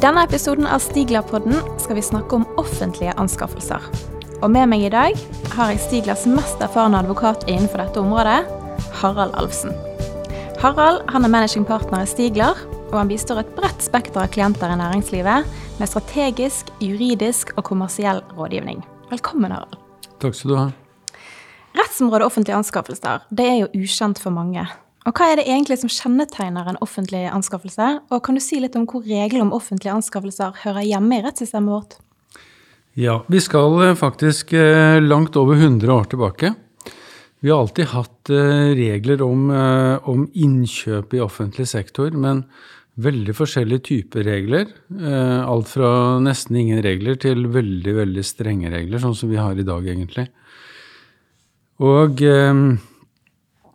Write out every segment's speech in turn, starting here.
denne episoden av Stiglerpodden skal vi snakke om offentlige anskaffelser. Og med meg i dag har jeg Stiglers mest erfarne advokat innenfor dette området, Harald Alfsen. Harald han er managing partner i Stigler, og han bistår et bredt spekter av klienter i næringslivet med strategisk, juridisk og kommersiell rådgivning. Velkommen, Harald. Takk skal du ha. Rettsområdet offentlige anskaffelser det er jo ukjent for mange. Og Hva er det egentlig som kjennetegner en offentlig anskaffelse? Og kan du si litt om hvor regler om offentlige anskaffelser hører hjemme i rettssystemet vårt? Ja, vi skal eh, faktisk eh, langt over 100 år tilbake. Vi har alltid hatt eh, regler om, om innkjøp i offentlig sektor, men veldig forskjellige typer regler. Alt fra nesten ingen regler til veldig, veldig strenge regler, sånn som vi har i dag, egentlig. Og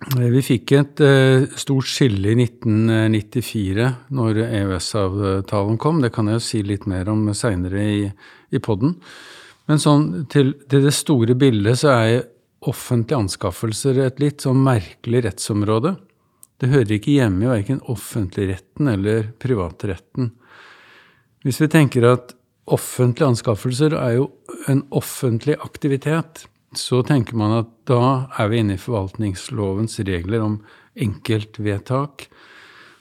vi fikk et uh, stort skille i 1994 når EØS-avtalen kom. Det kan jeg jo si litt mer om seinere i, i poden. Men sånn, til, til, det store bildet så er offentlige anskaffelser et litt sånn merkelig rettsområde. Det hører ikke hjemme i verken offentligretten eller privatretten. Hvis vi tenker at offentlige anskaffelser er jo en offentlig aktivitet, så tenker man at da er vi inne i forvaltningslovens regler om enkeltvedtak,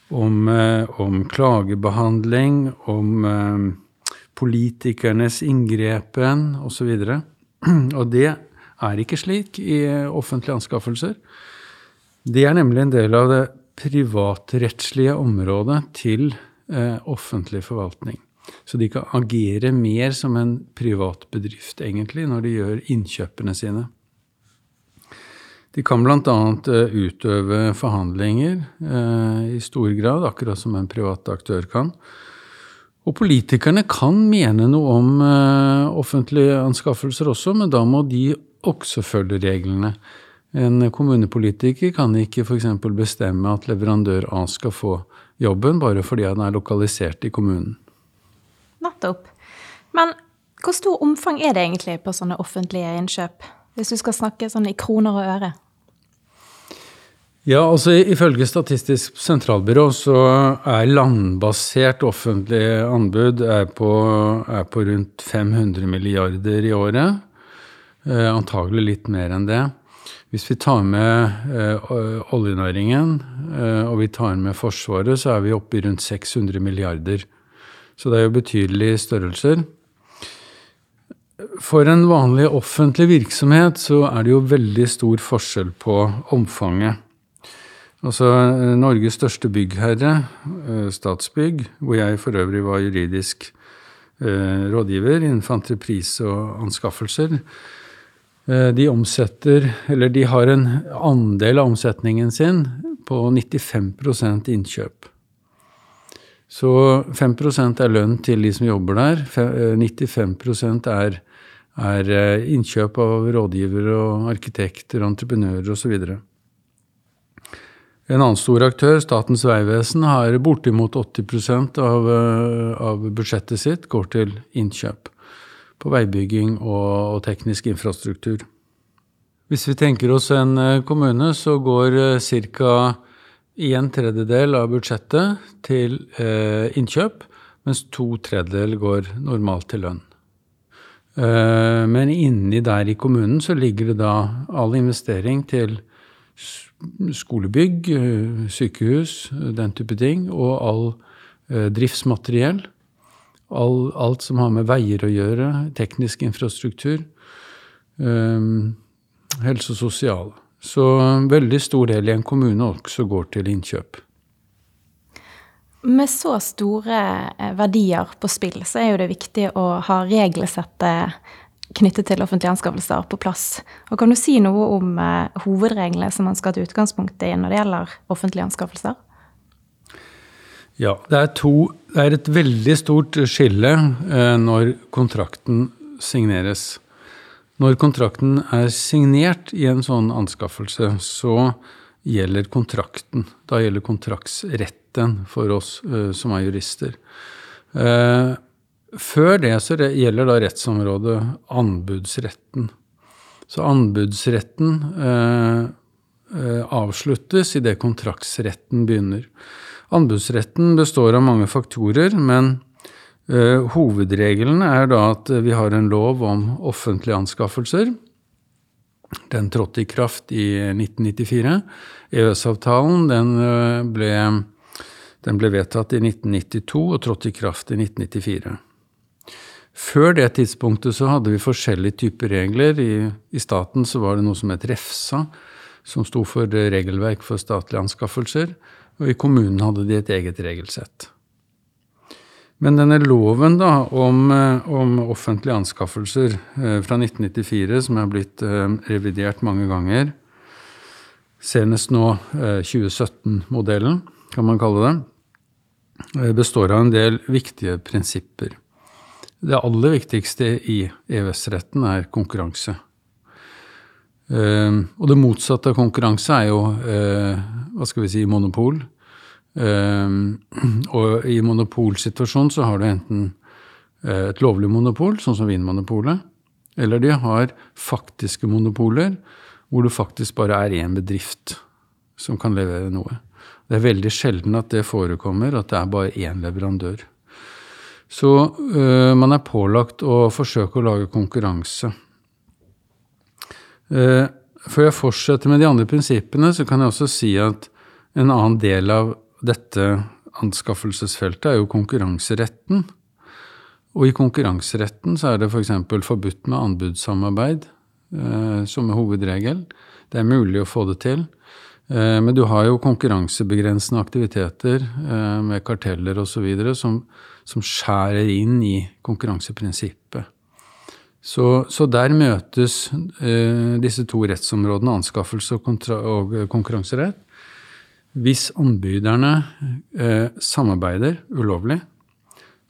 om, eh, om klagebehandling, om eh, politikernes inngrepen osv. Og, og det er ikke slik i offentlige anskaffelser. Det er nemlig en del av det privatrettslige området til eh, offentlig forvaltning. Så de kan agere mer som en privat bedrift, egentlig, når de gjør innkjøpene sine. De kan bl.a. Eh, utøve forhandlinger eh, i stor grad, akkurat som en privat aktør kan. Og politikerne kan mene noe om eh, offentlige anskaffelser også, men da må de også følge reglene. En kommunepolitiker kan ikke f.eks. bestemme at leverandør A skal få jobben bare fordi han er lokalisert i kommunen. Nettopp. Men hvor stor omfang er det egentlig på sånne offentlige innkjøp, hvis du skal snakke sånn i kroner og øre? Ja, altså Ifølge Statistisk sentralbyrå så er landbasert offentlig anbud er på, er på rundt 500 milliarder i året. Eh, antagelig litt mer enn det. Hvis vi tar med eh, oljenæringen eh, og vi tar med Forsvaret, så er vi oppe i rundt 600 milliarder så det er jo betydelige størrelser. For en vanlig offentlig virksomhet så er det jo veldig stor forskjell på omfanget. Altså Norges største byggherre, eh, Statsbygg, hvor jeg for øvrig var juridisk eh, rådgiver innenfor entreprise og anskaffelser, eh, de omsetter, eller de har en andel av omsetningen sin på 95% innkjøp. Så 5% er lønn til de som jobber der. 95 eh, er, er eh, innkjøp av rådgivere og arkitekter, entreprenører osv. En annen stor aktør, Statens vegvesen, har bortimot 80 av, eh, av budsjettet sitt går til innkjøp på veibygging og, og teknisk infrastruktur. Hvis vi tenker oss en kommune, så går ca en tredjedel av budsjettet til eh, innkjøp, mens to tredjedeler går normalt til lønn. Eh, men inni der i kommunen så ligger det da all investering til skolebygg, eh, sykehus, den type ting, og all eh, driftsmateriell. All, alt som har med veier å gjøre, teknisk infrastruktur, eh, helse og sosial. Så en veldig stor del i en kommune også går til innkjøp. Med så store eh, verdier på spill, så er jo det viktig å ha regelsettet knyttet til offentlige anskaffelser på plass. Og Kan du si noe om eh, hovedreglene som man skal til utgangspunkt i når det gjelder offentlige anskaffelser? Ja, det er, to, det er et veldig stort skille eh, når kontrakten signeres. Når kontrakten er signert i en sånn anskaffelse, så gjelder kontrakten. Da gjelder kontraktsretten for oss uh, som er jurister. Uh, før det så gjelder da rettsområdet anbudsretten. Så anbudsretten uh, avsluttes idet kontraktsretten begynner. Anbudsretten består av mange faktorer, men hovedregelen er da at vi har en lov om offentlige anskaffelser. Den trådte i kraft i 1994. EØS-avtalen den eh, ble, den ble vedtatt i 1992 og trådte i kraft i 1994. Før det tidspunktet så hadde vi forskjellige typer regler. I, I, staten så var det noe som het REFSA, som sto for regelverk for statlige anskaffelser. Og i kommunen hadde de et eget regelsett. Men denne loven da, om, eh, om, offentlige anskaffelser eh, fra 1994, som er blitt eh, revidert mange ganger, senest nå 2017-modellen, kan man kalle det, består av en del viktige prinsipper. Det aller viktigste i EØS-retten er konkurranse. Og det motsatte av konkurranse er jo hva skal vi si, monopol. Ehm, og i monopolsituasjonen så har du enten eh, et lovlig monopol, sånn som Vinmonopolet, eller de har faktiske monopoler, hvor det faktisk bare er én bedrift som kan levere noe. Det er veldig sjelden at det forekommer, at det er bare én leverandør. Så øh, man er pålagt å forsøke å lage konkurranse. Uh, før jeg fortsetter med de andre prinsippene, så kan jeg også si at en annen del av dette anskaffelsesfeltet er jo konkurranseretten. Og i konkurranseretten så er det f.eks. For forbudt med anbudssamarbeid eh, som er hovedregel. Det er mulig å få det til. Eh, men du har jo konkurransebegrensende aktiviteter eh, med karteller osv. Som, som skjærer inn i konkurranseprinsippet. Så, så der møtes eh, disse to rettsområdene, anskaffelse og, og konkurranserett. Hvis anbyderne eh, samarbeider ulovlig,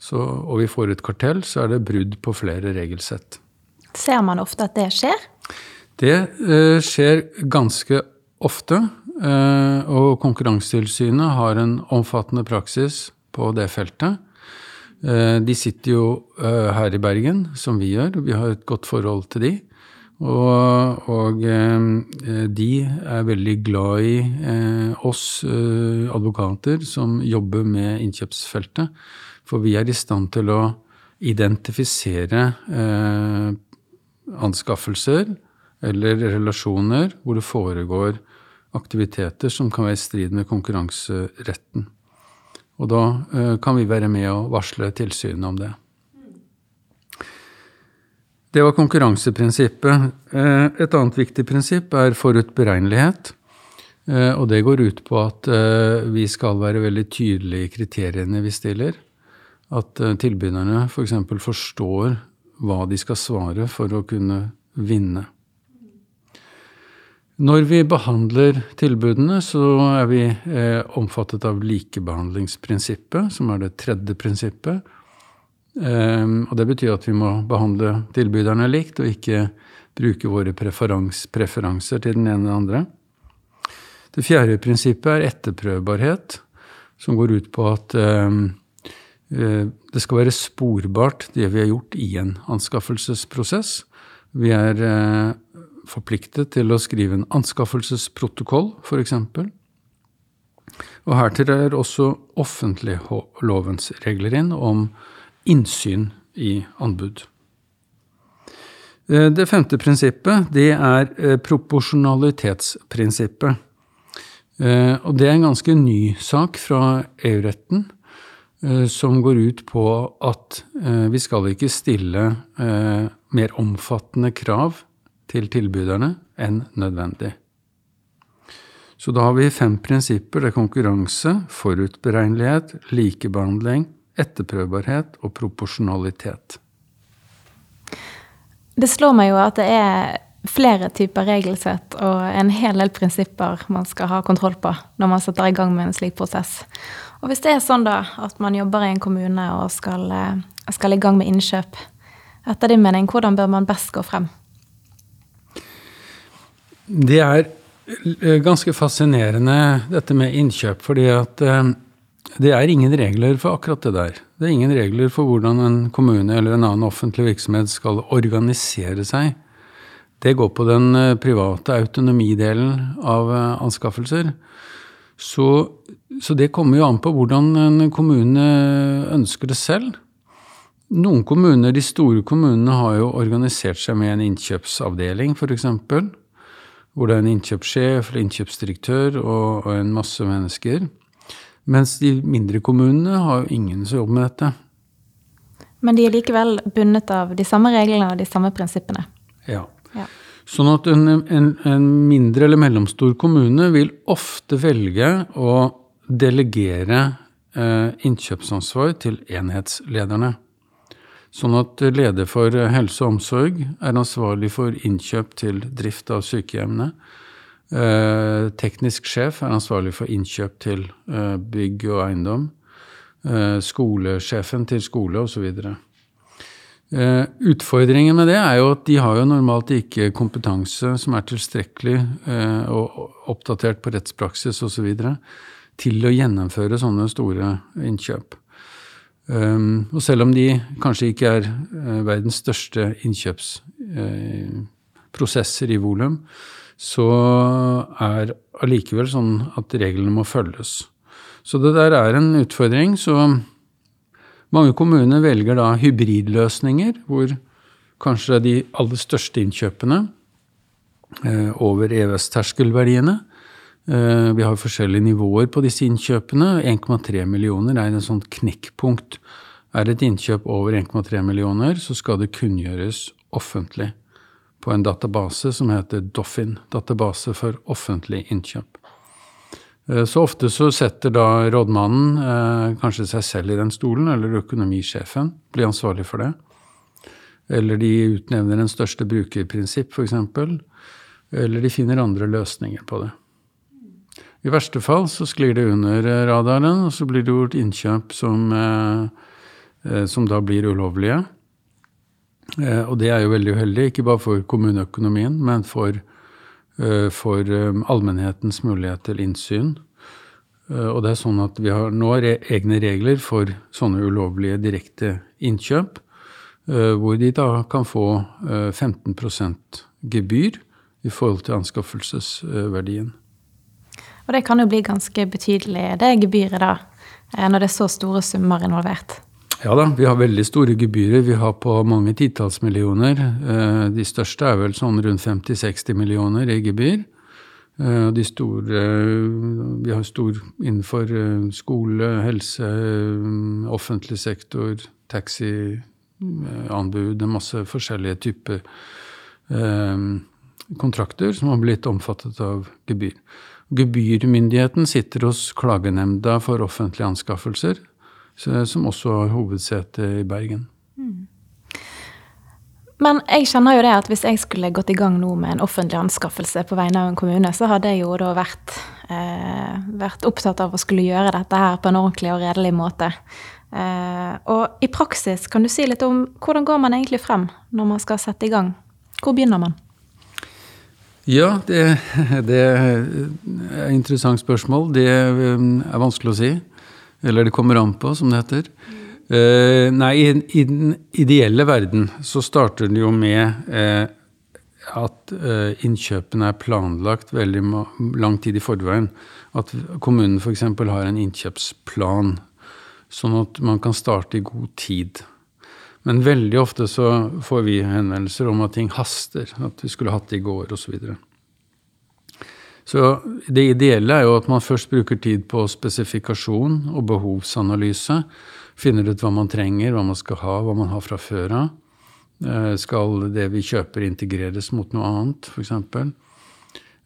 så, og vi får et kartell, så er det brudd på flere regelsett. Ser man ofte at det skjer? Det eh, skjer ganske ofte. Eh, og Konkurransetilsynet har en omfattende praksis på det feltet. Eh, de sitter jo eh, her i Bergen, som vi gjør. Vi har et godt forhold til de. Og, og eh, de er veldig glad i eh, oss eh, advokater som jobber med innkjøpsfeltet. For vi er i stand til å identifisere anskaffelser eller relasjoner hvor det foregår aktiviteter som kan være i strid med konkurranseretten. Og da kan vi være med og varsle tilsynet om det. Det var konkurranseprinsippet. Eh, et annet viktig prinsipp er forutberegnelighet. Eh, og det går ut på at eh, vi skal være veldig tydelige i kriteriene vi stiller. At tilbyderne f.eks. For forstår hva de skal svare for å kunne vinne. Når vi behandler tilbudene, så er vi omfattet av likebehandlingsprinsippet, som er det tredje prinsippet. Um, og det betyr at vi må behandle tilbyderne likt, og ikke bruke våre preferanser til den ene eller andre. Det fjerde prinsippet er etterprøvbarhet, som går ut på at um, det skal være sporbart, det vi har gjort i en anskaffelsesprosess. Vi er uh, forpliktet til å skrive en anskaffelsesprotokoll, f.eks. Og hertil er også offentliglovens regler inn om innsyn i anbud. Eh, det femte prinsippet det er eh, proporsjonalitetsprinsippet. Eh, og det er en ganske ny sak fra EU-retten, som går ut på at vi skal ikke stille mer omfattende krav til tilbyderne enn nødvendig. Så da har vi fem prinsipper. Det er konkurranse, forutberegnelighet, likebehandling, etterprøvbarhet og proporsjonalitet. Det slår meg jo at det er flere typer regelsett og en hel del prinsipper man skal ha kontroll på når man setter i gang med en slik prosess. Og hvis det er sånn da at man jobber i en kommune og skal, eh, skal i gang med innkjøp, etter din mening, hvordan bør man best gå frem? Det er eh, ganske fascinerende dette med innkjøp, fordi at eh, det er ingen regler for akkurat det der. Det er ingen regler for hvordan en kommune eller en annen offentlig virksomhet skal organisere seg. Det går på den eh, private autonomidelen av eh, anskaffelser. Så, så, det kommer jo an på hvordan en kommune ønsker det selv. Noen kommuner, de store kommunene, har jo organisert seg med en innkjøpsavdeling, f.eks. Hvor det er en innkjøpssjef eller innkjøpsdirektør og, og en masse mennesker. Mens de mindre kommunene har jo ingen som jobber med dette. Men de er likevel bundet av de samme reglene og de samme prinsippene. Ja. ja. Sånn at en, en, en, mindre eller mellomstor kommune vil ofte velge å delegere eh, innkjøpsansvar til enhetslederne. Sånn at leder for helse og omsorg er ansvarlig for innkjøp til drift av sykehjemmene. Eh, teknisk sjef er ansvarlig for innkjøp til eh, bygg og eiendom. Eh, skolesjefen til skole osv. Utfordringen med det er jo at de har jo normalt ikke kompetanse som er tilstrekkelig og oppdatert på rettspraksis osv. til å gjennomføre sånne store innkjøp. Og selv om de kanskje ikke er verdens største innkjøpsprosesser i volum, så er allikevel sånn at reglene må følges. Så det der er en utfordring. Så mange kommuner velger da hybridløsninger, hvor kanskje de aller største innkjøpene eh, over EØS-terskelverdiene eh, Vi har forskjellige nivåer på disse innkjøpene. 1,3 millioner er en sånn knekkpunkt. Er et innkjøp over 1,3 millioner, så skal det kunngjøres offentlig på en database som heter Doffin, database for offentlig innkjøp. Eh, så ofte så setter da rådmannen eh, kanskje seg selv i den stolen, eller økonomisjefen blir ansvarlig for det. Eller de utnevner en største brukerprinsipp, f.eks. Eller de finner andre løsninger på det. I verste fall så sklir det under radaren, og så blir det gjort innkjøp som, eh, som da blir ulovlige. Og det er jo veldig uheldig, ikke bare for kommuneøkonomien, men for Eh, for eh, allmennhetens mulighet til innsyn. Eh, og det er sånn at vi har nå egne regler for sånne ulovlige direkte innkjøp, hvor de da kan få 15% gebyr i forhold til anskaffelsesverdien. Og det kan jo bli ganske betydelig, det gebyret da, når det er så store summer involvert? Ja da, vi har veldig store gebyrer. Vi har på mange titalls millioner. Eh, de største er vel sånn rundt 50-60 millioner i gebyr. Eh, de store Vi har stor innenfor eh, skole, helse, offentlig sektor, taxi, anbud, masse forskjellige typer kontrakter som har blitt omfattet av gebyr. Gebyrmyndigheten sitter hos Klagenemnda for offentlige anskaffelser, som også har hovedsete i Bergen. Mm. Men jeg kjenner jo det at hvis jeg skulle gått i gang nå med en offentlig anskaffelse på vegne av en kommune, så hadde jeg jo da vært, eh, vært opptatt av å skulle gjøre dette her på en ordentlig og redelig måte. Eh, og i praksis, kan du si litt om hvordan går man egentlig frem når man skal sette i gang? Hvor begynner man? Ja, det, det er et interessant spørsmål. Det er vanskelig å si. Eller det kommer an på, som det heter. Uh, nei, i, i, den ideelle verden så starter det jo med uh, at uh, innkjøpene er planlagt veldig lang tid i forveien. At kommunen f.eks. har en innkjøpsplan, sånn at man kan starte i god tid. Men veldig ofte så får vi henvendelser om at ting haster. At vi skulle hatt det i går, osv. Så det ideelle er jo at man først bruker tid på spesifikasjon og behovsanalyse. Finner ut hva man trenger, hva man skal ha, hva man har fra før av. Eh, skal det vi kjøper integreres mot noe annet, f.eks.?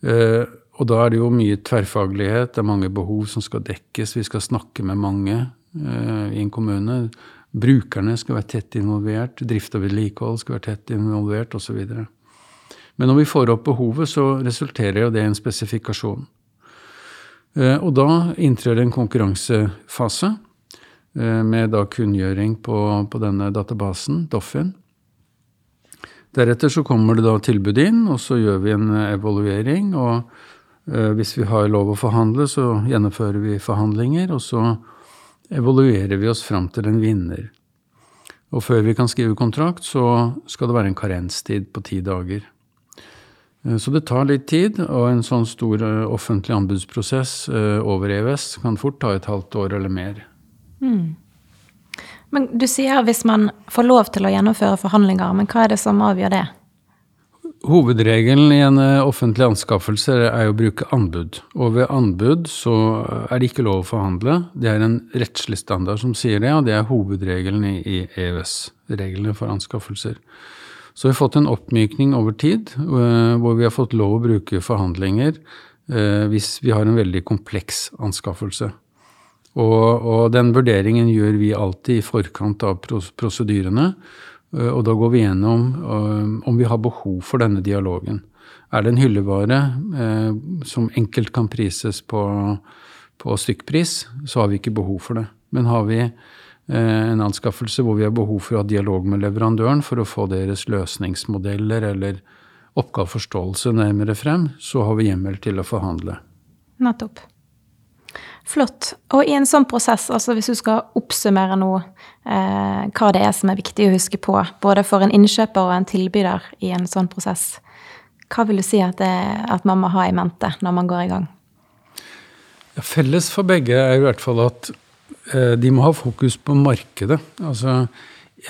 Eh, og da er det jo mye tverrfaglighet, det er mange behov som skal dekkes. Vi skal snakke med mange eh, i en kommune. Brukerne skal være tett involvert, drift og vedlikehold skal være tett involvert, osv. Men når vi får opp behovet, så resulterer jo det i en spesifikasjon. Eh, og da inntrer det en konkurransefase eh, med da kunngjøring på, på denne databasen, Doffin. Deretter så kommer det da tilbud inn, og så gjør vi en evaluering. Og eh, hvis vi har lov å forhandle, så gjennomfører vi forhandlinger, og så evaluerer vi oss fram til en vinner. Og før vi kan skrive kontrakt, så skal det være en karenstid på ti dager. Eh, så det tar litt tid, og en sånn stor eh, offentlig anbudsprosess eh, over EØS kan fort ta et halvt år eller mer. Mm. Men Du sier hvis man får lov til å gjennomføre forhandlinger, men hva er det som avgjør det? Hovedregelen i en offentlig anskaffelse er å bruke anbud. Og ved anbud så er det ikke lov å forhandle. Det er en rettslig standard som sier det, og det er hovedregelen i EØS-reglene for anskaffelser. Så vi har fått en oppmykning over tid, eh, hvor vi har fått lov å bruke forhandlinger eh, hvis vi har en veldig kompleks anskaffelse. Og, og den vurderingen gjør vi alltid i forkant av prosedyrene. Eh, og da går vi gjennom om vi har behov for denne dialogen. Er det en hyllevare som enkelt kan prises på, på stykkpris, så har vi ikke behov for det. Men har vi en anskaffelse hvor vi har behov for å ha dialog med leverandøren for å få deres løsningsmodeller eller oppgaveforståelse nærmere frem, så har vi hjemmel til å forhandle. Nettopp. Flott. Og i en sånn prosess, altså hvis du skal oppsummere nå eh, hva det er som er viktig å huske på, både for en innkjøper og en tilbyder i en sånn prosess, hva vil du si at, det, at man må ha i mente når man går i gang? Ja, felles for begge er i hvert fall at eh, de må ha fokus på markedet. Altså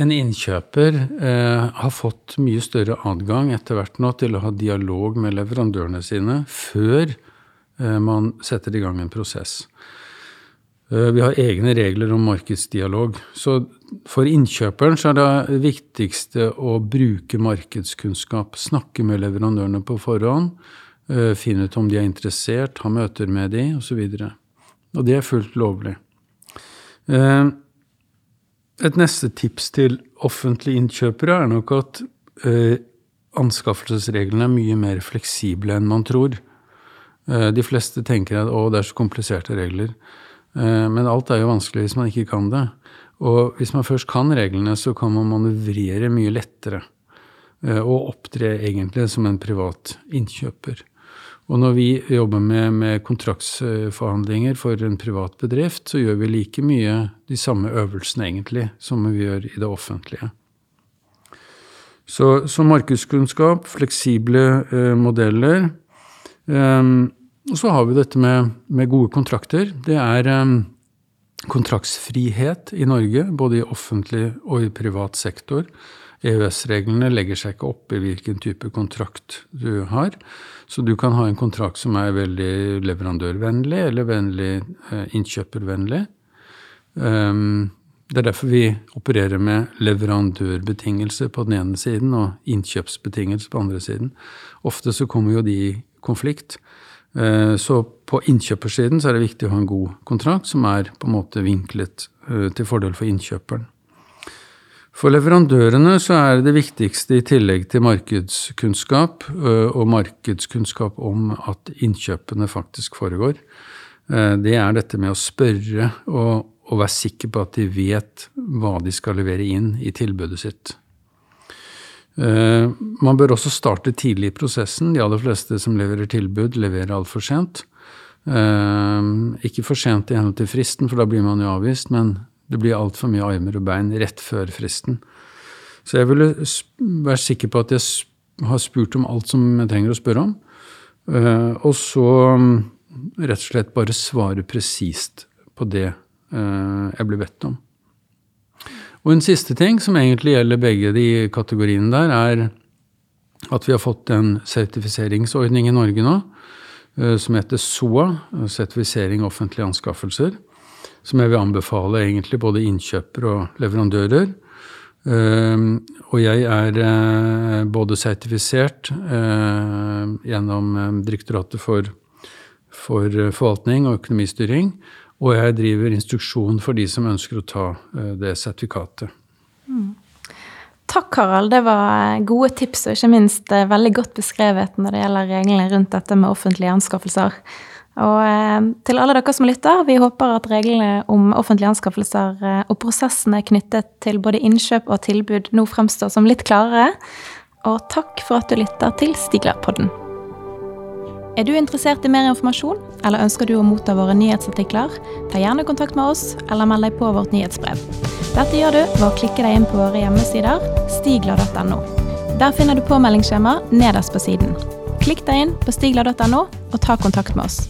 en innkjøper eh, har fått mye større adgang etter hvert nå til å ha dialog med leverandørene sine før Eh, man setter i gang en prosess. Eh, vi har egne regler om markedsdialog. Så for innkjøperen så er det viktigste å bruke markedskunnskap. Snakke med leverandørene på forhånd. Eh, finne ut om de er interessert, ha møter med de osv. Og, så og det er fullt lovlig. Et neste tips til offentlige innkjøpere er nok at anskaffelsesreglene er mye mer fleksible enn man tror. Eh, de fleste tenker at å, det er så kompliserte regler. Eh, men alt er jo vanskelig hvis man ikke kan det. Og hvis man først kan reglene, så kan man manøvrere mye lettere. Eh, og opptre egentlig som en privat innkjøper. Og når vi jobber med, med, kontraktsforhandlinger for en privat bedrift, så gjør vi like mye de samme øvelsene egentlig som vi gjør i det offentlige. Så, så markedskunnskap, fleksible eh, modeller, eh, og så har vi dette med, med gode kontrakter. Det er um, kontraktsfrihet i Norge, både i offentlig og i privat sektor. EØS-reglene legger seg ikke opp i hvilken type kontrakt du har. Så du kan ha en kontrakt som er veldig leverandørvennlig eller vennlig, uh, innkjøpervennlig. Um, det er derfor vi opererer med leverandørbetingelser på den ene siden og innkjøpsbetingelser på den andre siden. Ofte så kommer jo de i konflikt. Eh, så på innkjøpersiden så er det viktig å ha en god kontrakt som er på en måte vinklet eh, til fordel for innkjøperen. For leverandørene så er det viktigste i tillegg til markedskunnskap eh, og markedskunnskap om at innkjøpene faktisk foregår, det er dette med å spørre og, og være sikker på at de vet hva de skal levere inn i tilbudet sitt. Eh, man bør også starte tidlig i prosessen. De aller fleste som leverer tilbud, leverer altfor sent. Eh, ikke for sent i henhold til fristen, for da blir man jo avvist, men det blir altfor mye armer og bein rett før fristen. Så jeg ville være sikker på at jeg har spurt om alt som jeg trenger å spørre om. Eh, og så mm, rett og slett bare svare presist på det jeg blir bedt om. Og en siste ting, som egentlig gjelder begge de kategoriene der, er at vi har fått en sertifiseringsordning i Norge nå eh, som heter SOA, sertifisering offentlige anskaffelser. Som jeg vil anbefale egentlig både innkjøpere og leverandører. Eh, og jeg er eh, både sertifisert gjennom Direktoratet for, for forvaltning og økonomistyring og jeg driver instruksjon for de som ønsker å ta eh, det sertifikatet. Mm. Takk, Harald. Det var gode tips, og ikke minst eh, veldig godt beskrevet når det gjelder reglene rundt dette med offentlige anskaffelser. Og eh, til alle dere som lytter, vi håper at reglene om offentlige anskaffelser og prosessene knyttet til både innkjøp og tilbud nå fremstår som litt klarere. Og takk for at du lytter til Stiglerpodden. Er du interessert i mer informasjon, eller ønsker du å motta våre nyhetsartikler? Ta gjerne kontakt med oss, eller meld deg på vårt nyhetsbrev. Dette gjør du ved å klikke deg inn på våre hjemmesider stigla.no. Der finner du påmeldingsskjema nederst på siden. Klikk deg inn på stigla.no, og ta kontakt med oss.